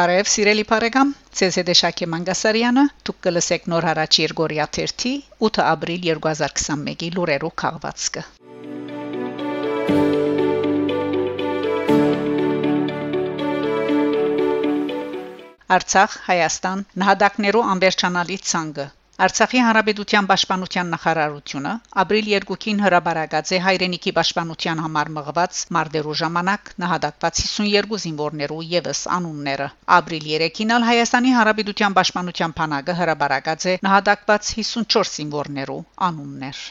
Բարև սիրելի բարեկամ, ցեզ հետ է Շակե Մանգասարյանը, դուք կլսեք նոր հարաճ Երգորիա 1-ի 8 ապրիլ 2021-ի լուրերով քաղվածքը։ Արցախ, Հայաստան, նահատակներու անվերջանալի ցանգը Արցախի Հանրապետության Պաշտպանության նախարարությունը ապրիլ 2-ին հրաբարացած է հայրենիքի պաշտպանության համար մղված մարտերու ժամանակ նահատակված 52 զինվորներու եւս անունները։ Ապրիլ 3-ին ալ Հայաստանի Հանրապետության Պաշտպանության բանակը հրաբարացած է նահատակված 54 զինվորներու անուններ։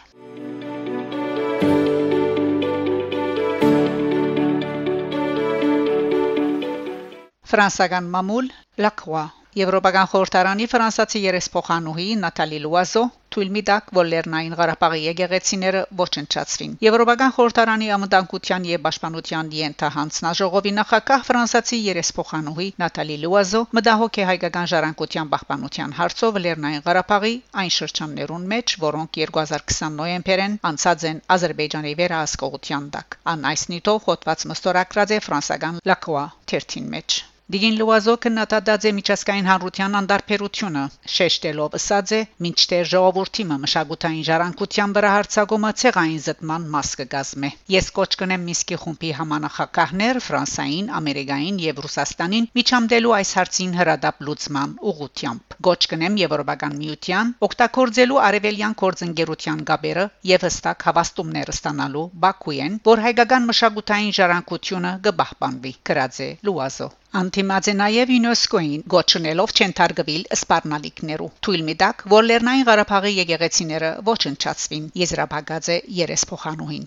Ֆրանսական մամուլ Լակրոa Եվրոպական խորհրդարանի ֆրանսացի երեսփոխանուհի Նատալի Լուազո թույլ մի տակ որ Լեռնային Ղարաբաղի եկեղեցիները ոչնչացվին։ Եվրոպական խորհրդարանի ամդանկության եւ պաշտպանության ենթահանձնաժողովի նախակահ ֆրանսացի երեսփոխանուհի Նատալի Լուազո մտահոգ է հայկական ժառանգության պահպանության հարցով Լեռնային Ղարաբաղի այն շրջաններուն մեջ, որոնք 2020 նոյեմբերին անցած են Ադրբեջանի վերահսկողության տակ։ Ան այս նիտով հոդված մստորակրած է ֆրանսական Լակոa 13 մեջ։ Դիգին Լուազո կնատադաձե միջազգային հանրության անդարբերությունը շեշտելով ասած է մինչդեռ ժողովրդի մշակութային ժառանգության վրա հարցակումը ցեղային զտման մաս կգազմե ես կոչ կնեմ Միսկի խումբի համանախակահներ Ֆրանսային, Ամերիկային եւ Ռուսաստանին միջամդելու այս հարցին հրադապ լուծման ուղղությամբ գոչ կնեմ Եվրոպական միության օգտագործելու արևելյան կորձընկերության գաբերը եւ հստակ հավաստումներ ստանալու Բաքուեն որ հայկական մշակութային ժառանգությունը կբահբանվի գրած է Լուազո Անտիմաց է նաև ՅՈՒՆԵՍԿՕ-ին գոչնելով չընթարգվել սպառնալիքներու։ Թույլ մի տակ, որ Լեռնային Ղարաբաղի եկեղեցիները ոչնչացվին, եզրափակած է երեսփոխանուհին։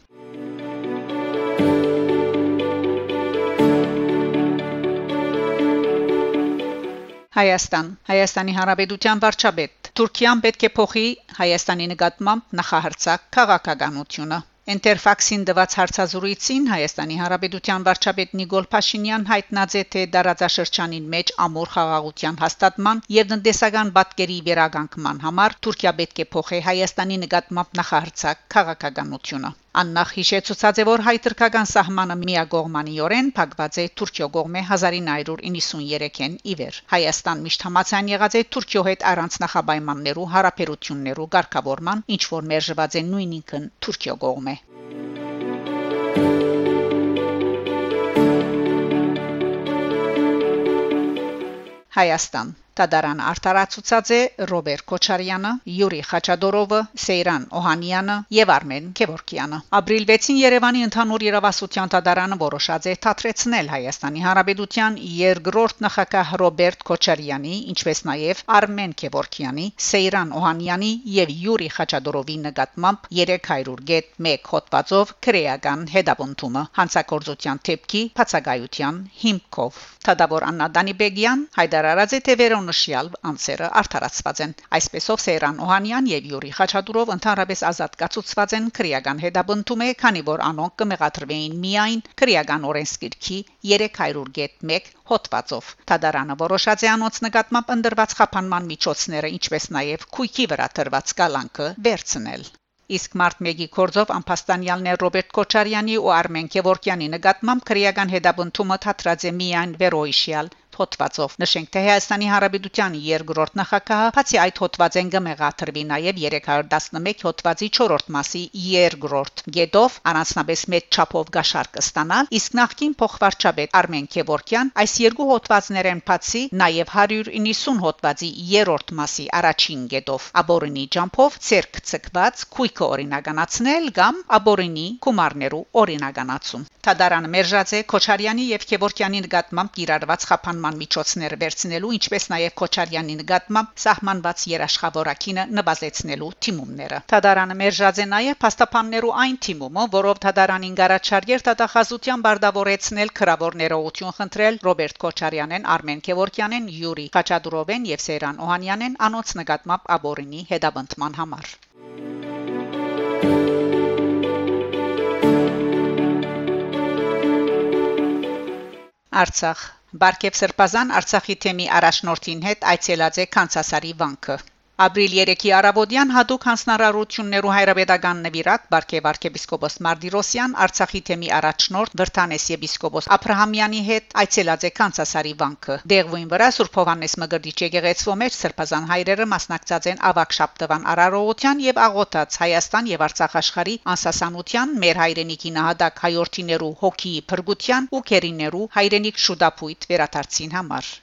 Հայաստան Հայաստանի Հանրապետության վարչապետ. Թուրքիան պետք է փոխի Հայաստանի նկատմամբ նախահարցակ քաղաքականությունը Ինտերֆաքսին դված հարցազրույցին Հայաստանի Հանրապետության վարչապետ Նիկոլ Փաշինյան հայտնած է թե դարաձաշրջանին մեջ ամուր խաղաղության հաստատման եւ տնտեսական բատկերի վերագանքման համար Թուրքիա պետք է փոխի Հայաստանի նկատմամբ նախահարցակ քաղաքականությունը Աննախ հիշեցուցած է որ հայ-թուրքական սահմանը միագողմանիորեն փակված է Թուրքիո կողմէ 1993-ին իվեր Հայաստան միշտ համացան եղած է Թուրքիո հետ առանց նախապայմաններու հարաբերություններու ղեկավարման ինչ որ մերժված է նույնինքն Թուրքիո կողմէ Հայաստան Տադարան արտարացուցած է Ռոբերտ Քոչարյանը, Յուրի Խաչադորովը, Սեյրան Օհանյանը եւ Արմեն Քևորքյանը։ Ապրիլ 6-ին Երևանի ընդհանուր իրավասության տադարանը որոշած է թատրեցնել Հայաստանի Հանրապետության երկրորդ նախագահ Ռոբերտ Քոչարյանի, ինչպես նաեւ Արմեն Քևորքյանի, Սեյրան Օհանյանի եւ Յուրի Խաչադորովի նկատմամբ 300.1 հոդվածով քրեական հետապնդումը հանցակործության թեփքի բացակայության հիմքով։ Թադավոր Աննա Դանիբեգյան հայտարարած է թե վերոն անշյալ անձերը արդարացված են այսպեսով Սեյրան Օհանյան եւ Յուրի Խաչատուրով ընդհանրապես ազատ կացուցված են քրեական հետաբնթում է քանի որ անոնք կմեղադրվեին միայն քրեական օրենսգիրքի 300.1 հոդվածով Թադարանը որոշած է անոնց նկատմամբ ընդրված խափանման միջոցները ինչպես նաեւ քույքի վրա տրված կալանքը վերցնել Իսկ մարտ 1-ի կորձով ամփաստանյալներ Ռոբերտ Քոչարյանի ու Արմեն Քևորքյանի նկատմամբ քրեական հետաբնթումը թատրած է միայն վերոյշյալ հոդվածով նշենք թե Հայաստանի Հանրապետության երկրորդ նախագահը բացի այդ հոդվածեն կմեղադրվի նաև 311 հոդվածի 4-րդ մասի երկրորդ գետով առանձնապես մեծ չափով գաշարկ ստանալ իսկ նախկին փոխվարչապետ Արմեն Քևորքյան այս երկու հոդվածներեն բացի նաև 190 հոդվածի 3-րդ մասի առաջին գետով աբորինի ջամփով ցերկ ցկված քույկը օրինականացնել կամ աբորինի գումարներու օրինականացում Թադարանը մերժած է Քոչարյանի եւ Քևորքյանի նկատմամբ կիրառված խափան սահմանման միջոցներ վերցնելու, ինչպես նաև Քոչարյանի նկատմամբ սահմանված երաշխավորակինը նվազեցնելու թիմումները։ Թադարանը մերժած է նաև փաստաբաններու այն թիմումը, որով Թադարանին գարաչարգեր տվյալահաշության բարդավորեցնել քրավոր ներողություն խնդրել Ռոբերտ Քոչարյանեն, Արմեն Քևորքյանեն, Յուրի Խաչատուրովեն եւ Սեյրան Օհանյանեն անոնց նկատմամբ աբորինի հետաբնտման համար։ Արցախ Բարգև Սրբազան Արցախի թեմի առաջնորդին հետ այցելած է Կանցասարի վանքը։ Ապրիլ 3-ի արաբոդյան հadoop հանձնարարություններու հայրապետական նվիրակ Բարքև arczepiskopos Mardyrosyan Արցախի թեմի առաջնորդ Վրթանես եպիսկոպոս Աբրահամյանի հետ այցելած է Կանսասարի վանքը։ Դեղվին վրա Սուրբ Հովանես Մգրդիչ եկեղեցու մեջ սրբազան հայրերը մասնակցած են ավակ շաբթվան արարողության եւ աղոթած Հայաստան եւ Արցախ աշխարհի անսասանության մեր հայրենիքի նահատակ հայորդիներու հոգիի փրկության ու քերիներու հայրենիք շուտապույտ վերադարձին համար։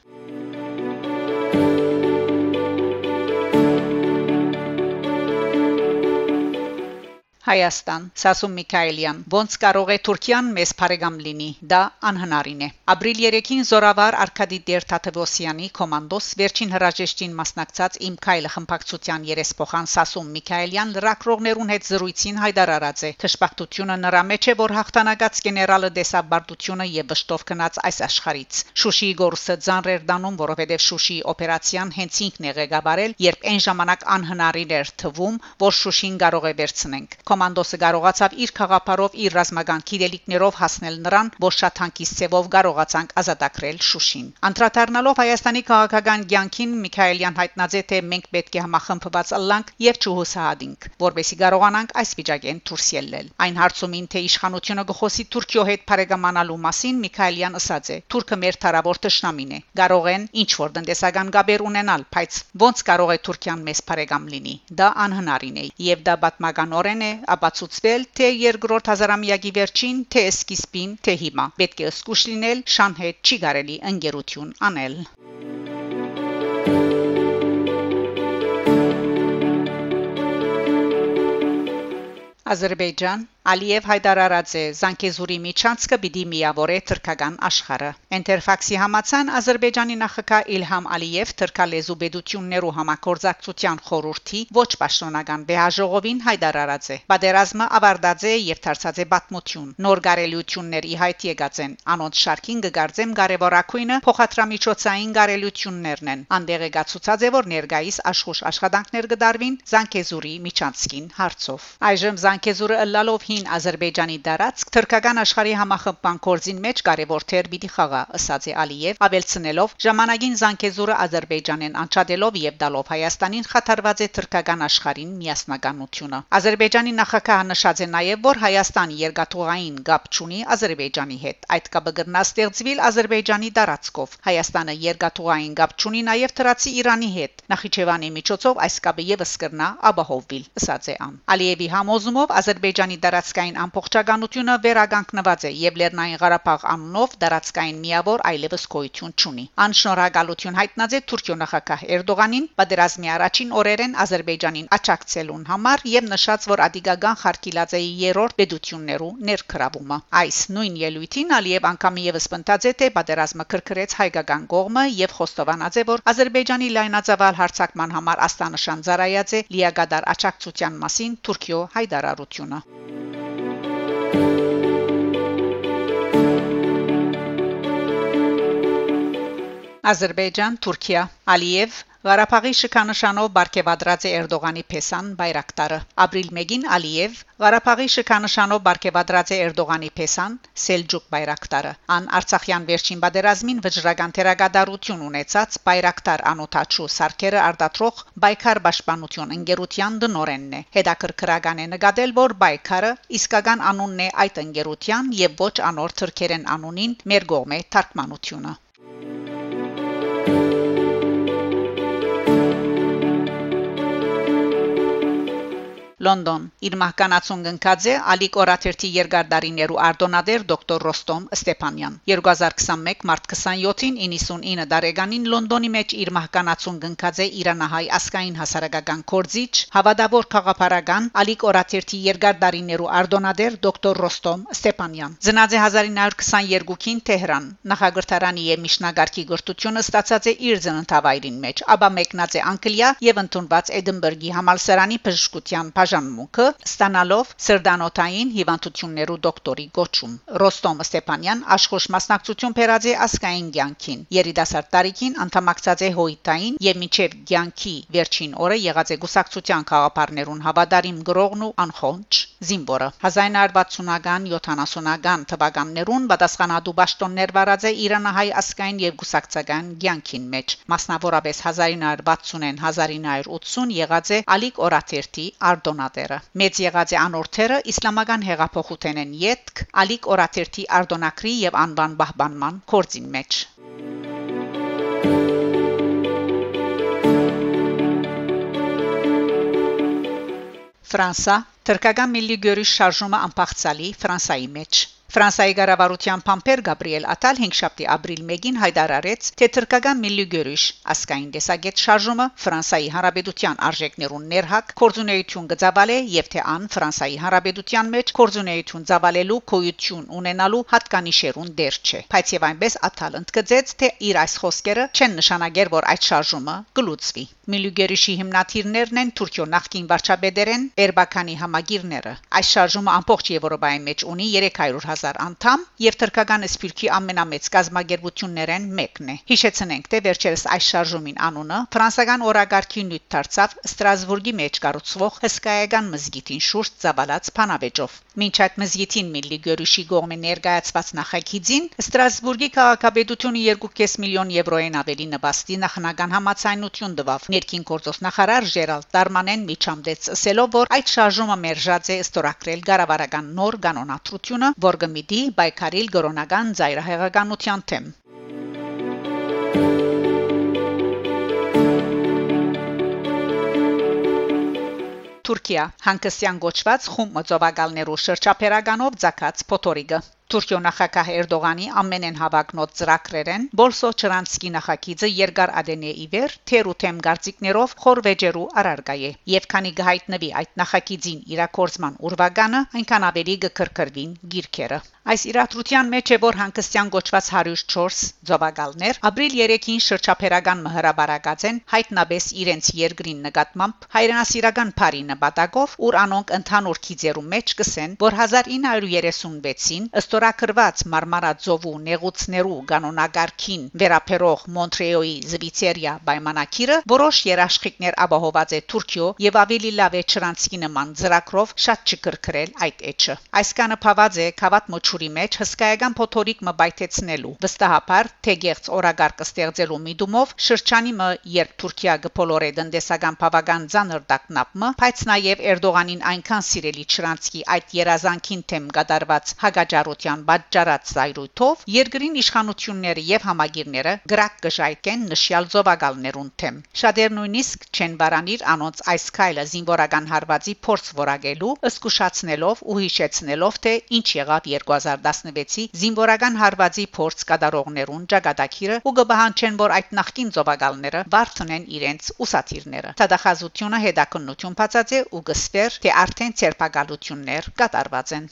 Հայաստան Սասուն Միքայելյան ոնց կարող է Թուրքիան մեզ բարեկամ լինի դա անհնարին է ապրիլ 3-ին զորավար Արկադի Դերթաթևոսյանի կոմանդոս վերջին հրաժեշտին մասնակցած իմ քայլը խմբակցության երեսփոխան Սասուն Միքայելյան լրակրողներուն հետ զրույցին հայտարարած է. Թշպակտությունը նրա մեջ է որ հաղթանակած գեներալը դեսաբարտությունը եւ վշտով գնաց այս աշխարից Շուշիի գործը ծանրեր դանում որովհետեւ Շուշիի օպերացիան հենց ինքն է ղեկավարել երբ այն ժամանակ անհնարին էր թվում որ Շուշին կարող է վերցնենք Կոմանդոսը կարողացավ իր խաղապարով իր ռազմական քիդելիկներով հասնել նրան, որ շատ հանկիստ ցևով կարողացանք ազատագրել Շուշին։ Անդրադառնալով Հայաստանի քաղաքական ցանկին Միքայելյան հայտնաձե թե մենք պետք է համախմբված ըլլանք եւ չհուսահատենք, որբեսի կարողանանք այս վիճակեն դուրս ելնել։ Այն հարցումին թե իշխանությունը գխոսի Թուրքիո հետ բարեկամանալու մասին Միքայելյան ասաց է. Թուրքը մեր թարավոր ճշնամին է։ Կարող են ինչ որ տնտեսական գաբեր ունենալ, բայց ոնց կարող է Թուրքիան մեզ բարեկամ լինի։ Դա անհնարին է եւ դա պատմականորեն է ապացուցվել թե երկրորդ հազարամյակի վերջին, թե սկիզբին, թե հիմա։ Պետք է սկուշ լինել, շան հետ չի կարելի ընկերություն անել։ Ադրբեջան Ալիև հայտարարած է Զանգեզուրի միջանցքը պիտի միավորե թրքական աշխարհը։ Էնտերֆաքսի համացան Ադրբեջանի նախագահ Իլհամ Ալիև թրքալեզու բդություններու համագործակցության խորհրդի ոչ պաշտոնական բեհաժողովին հայտարարած է։ Պատերազմը ավարտած է եւ դարձած է պատմություն։ Նոր գարելություններ ի հայտ եկած են։ Անոնց շարքին գկարձեմ կարևորակույնը փոխադրամիջոցային գարելություններն են։ Անդեղ եկա ցուցած է որ ներկայիս աշխուժ աշխատանքներ կդարվին Զանգեզուրի միջանցքին հարցով։ Այժմ Զանգեզուրը լալով հին Ադրբեջանի դարածք թրքական աշխարհի համախմբման կորձին մեջ կարևոր թեր պիտի խաղա, ըսած է Ալիև, ավելցնելով ժամանակին Զանգեզուրը Ադրբեջանեն անչադելով եւ դալով Հայաստանին խաթարված է թրքական աշխարհին միասնականությունը։ Ադրբեջանի նախագահը նշած է նաեւ, որ Հայաստան երկաթուղային գապ չունի Ադրբեջանի հետ։ Այդ կապը գրնա ստեղծվել Ադրբեջանի դարածքով։ Հայաստանը երկաթուղային գապ չունի նաեւ Թրացի Իրանի հետ։ Նախիջևանի միջոցով այս կապը եւս կրնա ապահովվել, ըսած է ան։ Ալիևի համոզումով Ադրբեջանի դարած դարածքային ամբողջականությունը վերագանքնված է եւ Լեռնային Ղարաբաղ անունով դարածքային միավոր այլևս գոյություն չունի։ Անշնորհակալություն հայտնած է Թուրքիո նախագահ Էրդողանին պատերազմի առաջին օրերեն Ադրբեջանին աչակցելուն համար եւ նշած, որ Ադիգական Խարկիլաձեի երրորդ պետություններու ներքրավումը։ Այս նույն ելույթին Ալիև անգամ եւս պնդած է, թե պատերազմը քրքրեց հայկական կողմը եւ խոստովանած է, որ Ադրբեջանի լայնածավալ հարցակման համար աստանշան ծառայած է լիագադար աչակցության մասին Թուրքիո հայտարարությունը։ Ադրբեջան, Ադրբեջան-Թուրքիա Ալիև Ղարաբաղի շքանշանով բարգեւադրած է Էրդողանի Փեսան բայրակտարը ապրիլ 1-ին Ալիև Ղարաբաղի շքանշանով բարգեւադրած է Էրդողանի Փեսան Սելջուկ բայրակտարը ան Արցախյան վերջին բادرազմին վճռական թերագադարություն ունեցած բայրակտար անօթաչու սարքերը արտադրող բայկար պաշտպանություն ընկերության դնորենն է հետաքրքրական է նկատել որ բայկարը իսկական անունն է այդ ընկերության եւ ոչ անոր թրքերեն անունին մեր գողմե թարգմանությունը Thank you. Լոնդոն իր մահկանացուն գնկած է Ալիկ Օրաթերթի երկարդարիներու արտոնադեր դոկտոր Ռոստոմ Ստեփանյան 2021 մարտ 27-ին 99 տարեկանին Լոնդոնի մեջ իր մահկանացուն գնկած է Իրանահայ ասկային հասարակական կորձիչ հավատավոր խաղապարական Ալիկ Օրաթերթի երկարդարիներու արտոնադեր դոկտոր Ռոստոմ Ստեփանյան ծնած է 1922-ին Թեհրան նախագահարանի եւ Միշնագարքի գրթությունը ստացած է իր ծննդավայրին մեջ ապա մեկնած է Անգլիա եւ ընդունված Էդինբուրգի համալսարանի բժշկության բաժանմունքը ստանալով սրդանոթային հիվանդություններու դոկտորի գոչում Ռոստոմ Ստեփանյան աշխուժ մասնակցություն փերած է ասկային ցանկին երիտասարդ տարիքին անդամակցած է հոյտային եւ միջև ցանկի վերջին օրը եղած է գուսակցության խաղապարներուն հավադարիմ գրողն ու անխոնջ զինվորը 1960-ական 70-ական թվականներուն պատասխանատու պաշտոններ վարած է Իրանահայ ասկային եւ գուսակցական ցանկին մեջ մասնավորապես 1960-ին 1980 եղած է Ալիկ Օրաթերթի արդոնատերը մեծ եղած է անորթերը իսլամական հեղափոխութենեն յետք Ալիկ Օրաթերթի արդոնակրի եւ անվան բահբանման կորձին մեջ Ֆրանսա Թրկական միլի գորի շարժումը անփախցալի Ֆրանսայի մեջ Ֆրանսիայի ղարավարության փամփեր Գաբրիել Ատալ 5 շաբթի ապրիլ 1-ին հայտարարեց, թե թրկական միլի գերուշ ասկային դեսագետ շարժումը Ֆրանսիայի Հանրապետության արժեքներուն ներհակ կորձունեություն գծավալ է եւ թե ան Ֆրանսիայի Հանրապետության մեջ կորձունեություն ծավալելու կոյություն ունենալու հատկանիշերուն դեր չէ։ Բայց եւ այնպես Ատալ ընդգծեց, թե իր այս խոսքերը չեն նշանակեր, որ այդ շարժումը գլուծվի։ Միլյուգերիշի հիմնադիրներն են Թուրքիո նախկին վարչապետերեն Էրբականի համագիրները։ Այս շարժումը ամբողջ Եվրոպայի մեջ ունի 300 000 անդամ եւ թրկական սպիրկի ամենամեծ գազագերբություններեն մեկն է։ Հիշեցնենք, թե վերջերս այս շարժումին անունը ֆրանսական օրագարքի նյութ դարձավ Ստրասբուրգի մեջ կառուցվող հսկայական մզգիտին շուրջ ծավալած փանավեճով։ Մինչ այդ մզգիտին Միլի Գորիշի գողմի ներկայացված նախագիծին Ստրասբուրգի քաղաքապետությունը 2.5 միլիոն եվրոեն ավելի նվաստի նախնական համացայնություն տվավ։ Ներքին գործով նախարար Ժերալ Դարմանեն միջամդեց ասելով, որ այդ շարժումը մերժած է ստորակրել գարավարական նոր կանոնատրությունը, որ կմիտի բայկարիլ գրոնական ծայրահեղականության թեմ։ Թուրքիա հանկստյան գոչված խումբ մծովակալներու շրջափերականով ցակած փոթորիկը Թուրքիո նախագահ Էրդողանի ամենեն հավակնոտ ծրագրերեն Բոլսո Չրանսկի նախագիծը երկար ադենե իվեր թերութեմ գարցիկներով խորվեջերու արարգայե եւ քանի գահիտնվի այդ նախագիծին իրակորձման ուրվագանը այնքան ավելի գկրկրվին գիրքերը այս իրադրության մեջ է որ հանկստյան գոչված 104 ձովագալներ ապրիլ 3-ին շրջափերական մհրաբարակած են հայտնաբես իրենց երկրին նկատմամբ հայրենասիրական բարի նպատակով ուր անոնք ընդհանուր քիծերու մեջ կսեն որ 1936-ին ըստ ստորակրված Մարմարաձովու նեղուցներու կանոնակարգին վերապերող Մոնտրեոյի Զվիցերիա պայմանակիրը որոշ երաշխիքներ ապահոված է Թուրքիո եւ ավելի լավ է Չրանցկի նման ծրագրով շատ չկրկրել այդ էջը այս կանը փաված է Քավատ Մոչուրի մեջ հսկայական փոթորիկ մբայթեցնելու վստահաբար թեգերց օրագարկ ստեղծելու միտումով շրջանի մը երբ Թուրքիա գփոլորե դնդեսական բավական ցաներ դակնապը բայց նաեւ Էրդողանին այնքան սիրելի Չրանցկի այդ երազանքին թեմ կատարված հագաճարության իշխանության պատճառած զայրույթով երկրին իշխանությունները եւ համագիրները գրակ կժայկեն նշյալ զովագալներուն թեմ շատեր նույնիսկ չեն բարանիր անոնց այս քայլը զինվորական հարվածի փորձ որակելու ըսկուշացնելով ու հիշեցնելով թե ինչ եղավ 2016-ի զինվորական հարվածի փորձ կատարողներուն ճակատագիրը ու կբահանչեն որ այդ նախկին զովագալները վարթնեն իրենց ուսաթիրները տադախազությունը հետաքննություն բացած է ու գսվեր թե արդեն ցերպակալություններ կատարված են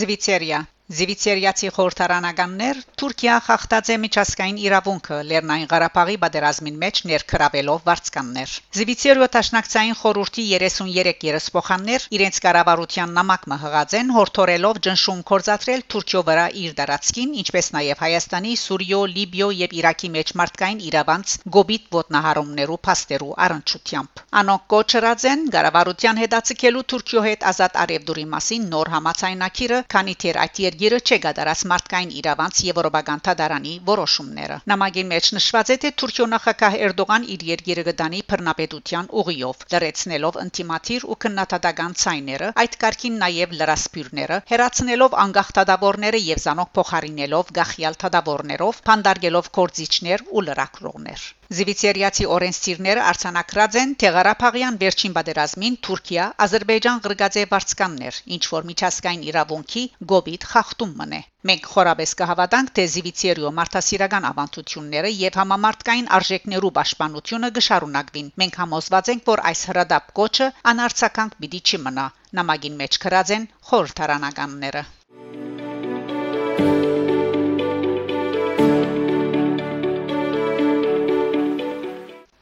Զվիցերիա Զիվիցերիացի խորհրդարանականներ Թուրքիա խախտած է միջազգային իրավունքը Լեռնային Ղարաբաղի պատերազմին մեջ ներքրավելով վարձկաններ։ Զիվիցերիո տաշնակցային խորհրդի 33 երեսփոխաններ իրենց կառավարության նամակը հղացեն հորթորելով ճնշում կորցածրել Թուրքիո վրա իր դարածքին, ինչպես նաև Հայաստանի, Սուրիո, Լիբիո եւ Իրաքի մեջ մարդկային իրավանց գոբիտ ոտնահարումներու փաստերու առնչությամբ։ Անոնք կոչրած են Ղարավարության հետացկելու Թուրքիո հետ ազատ արևդուրի մասին նոր համացանակիրը, քանի թեր այդ Գիրը չէ գդարած մարդկային իրավանց Եվրոպական թադարանի որոշումները։ Նամակի մեջ նշված է, թե Թուրքիո նախագահ Էրդողան իր երկիրը գտանի բռնապետության ուղիով, լրացնելով ինտիմատիր ու քննադատական ցայները, այդ կարգին նաև լրասպյուրները, հերացնելով անկախ թադավորները եւ զանոք փոխարինելով գախյալ թադավորներով, փանդարգելով կորցիչներ ու լրակրողներ։ Զիվիցերիացի օրենսդիրները արցանակրած են Թեղարապաղյան վերջին պատերազմին Թուրքիա, Ադրբեջան ղրգաձե վարձկաններ, ինչ որ միջազգային իրավունքի գոբիթ խախտում մնե։ Մենք խորապես կհավատանք, թե Զիվիցերիո մարդասիրական ավանդությունները եւ համամարտկային արժեքներու պաշտպանությունը գշարունակվին։ Մենք համոզված ենք, որ այս հրադապ կոչը անարցականք պիտի չմնա։ Նամակին մեջ քրած են խորհրդարանականները։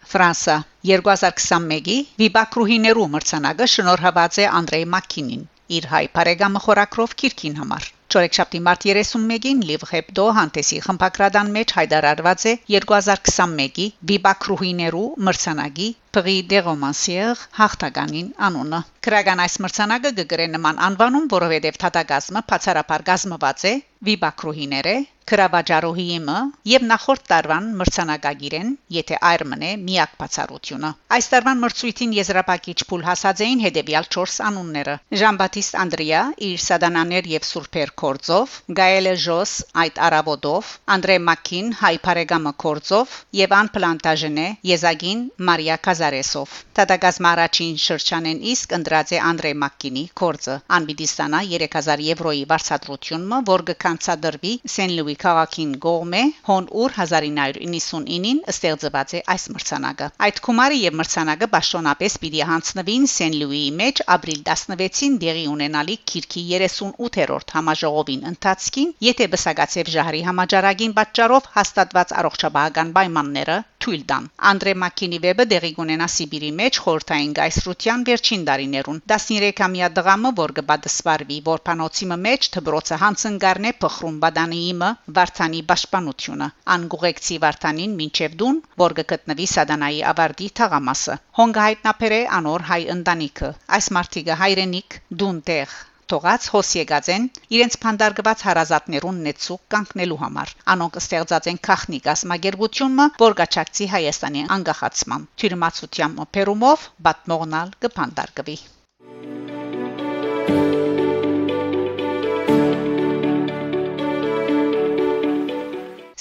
Ֆրանսա 2021-ի Վիբակրուհիներու մրցանակը շնորհված է Անդրեյ Մակինին իր հայ բարեկամը խորակրով քիրքին համար Չորեքշաբթի մարտ 31-ին Live Hebdo հանդեսի խմբակրադան մեջ հայտարարված է 2021-ի Վիբակրուհիներու մրցանակի Prix des Romancières հաղթականին անունը։ Քրագան այս մրցանակը գգրե նման անվանում, որովհետև թատագազմը բացառապար գազմված է Վիբակրուհիները Քրավաճարոհիիմը եւ նախորդ տարվան մրցանակագիրեն, եթե այր մնե միակ բացառությունը։ Այս տարվան մրցույթին եզրափակիչ փուլ հասած էին հետեւյալ 4 անունները. Ժան-Բատիստ Անդրիա իր սադանաներ եւ սուրբեր կորձով, Գայելե Ժոս այդ արաբոդով, Անդրե Մակին հայ բարեգամը կորձով եւ Ան Պլանտաժենե Եզագին Մարիա Կազարեսով։ Տադագազմ առաջին շրջանեն իսկ ընդրած է Անդրե Մակկինի կորձը։ Անբիդիստանա 3000 եվրոյի վարձատրությունը, որ կկանցադրվի Սեն-Լուի քաղաքին գողմե հոն ուր 1999-ին ստեղծված է այս մրցանակը։ Այդ գումարը եւ մրցանակը ճշտոնապես պիտի հանձնվին Սեն-Լուիի մեջ ապրիլ 16-ին դեղի ունենալի Քիրքի 38-րդ համաժողովին ընթացքին, եթե բսակացեվ ժահրի համաճարակին պատճառով հաստատված առողջապահական պայմանները թույլ տան։ Անդրե Մակինի վեբը դեղի կունենա Սիբիրի մեջ խորթային գայսրության վերջին տարիներուն 13-ամյա դղամը, որ կբադսվարվի որփանոցի մեջ թբրոցը հանցնգարնե փխրում բադանիիմը վարդանի պաշտպանությունը անգուղեկցի վարդանին մինչև դուն, որ կգտնվի Սադանայի ավարտի թաղամասը։ Հոնգահայտնապեր է անոր հայ ընտանիքը։ Այս մարտիկը հայրենիք դուն տեղ թողած հոս եկած են իրենց փանդարգված հարազատներուն նեցուկ կանգնելու համար անոնք ստեղծած են քախնի գասմագերբությունը որ գաչակցի Հայաստանի անկախացման թյուրիմացությամբ պերումով բատմողնալ կփանդարգվի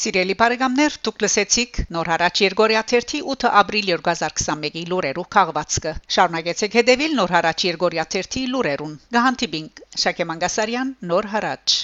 Սիրելի բարեկամներ, դուք լսեցիք նոր հարաճ Երգորիա 3-ի 8 ապրիլ 2021-ի լուրերով քաղվածքը։ Շարունակեցեք հետևել նոր հարաճ Երգորիա 3-ի լուրերուն։ Գահանտիբինգ Շակե Մանգասարյան, նոր հարաճ։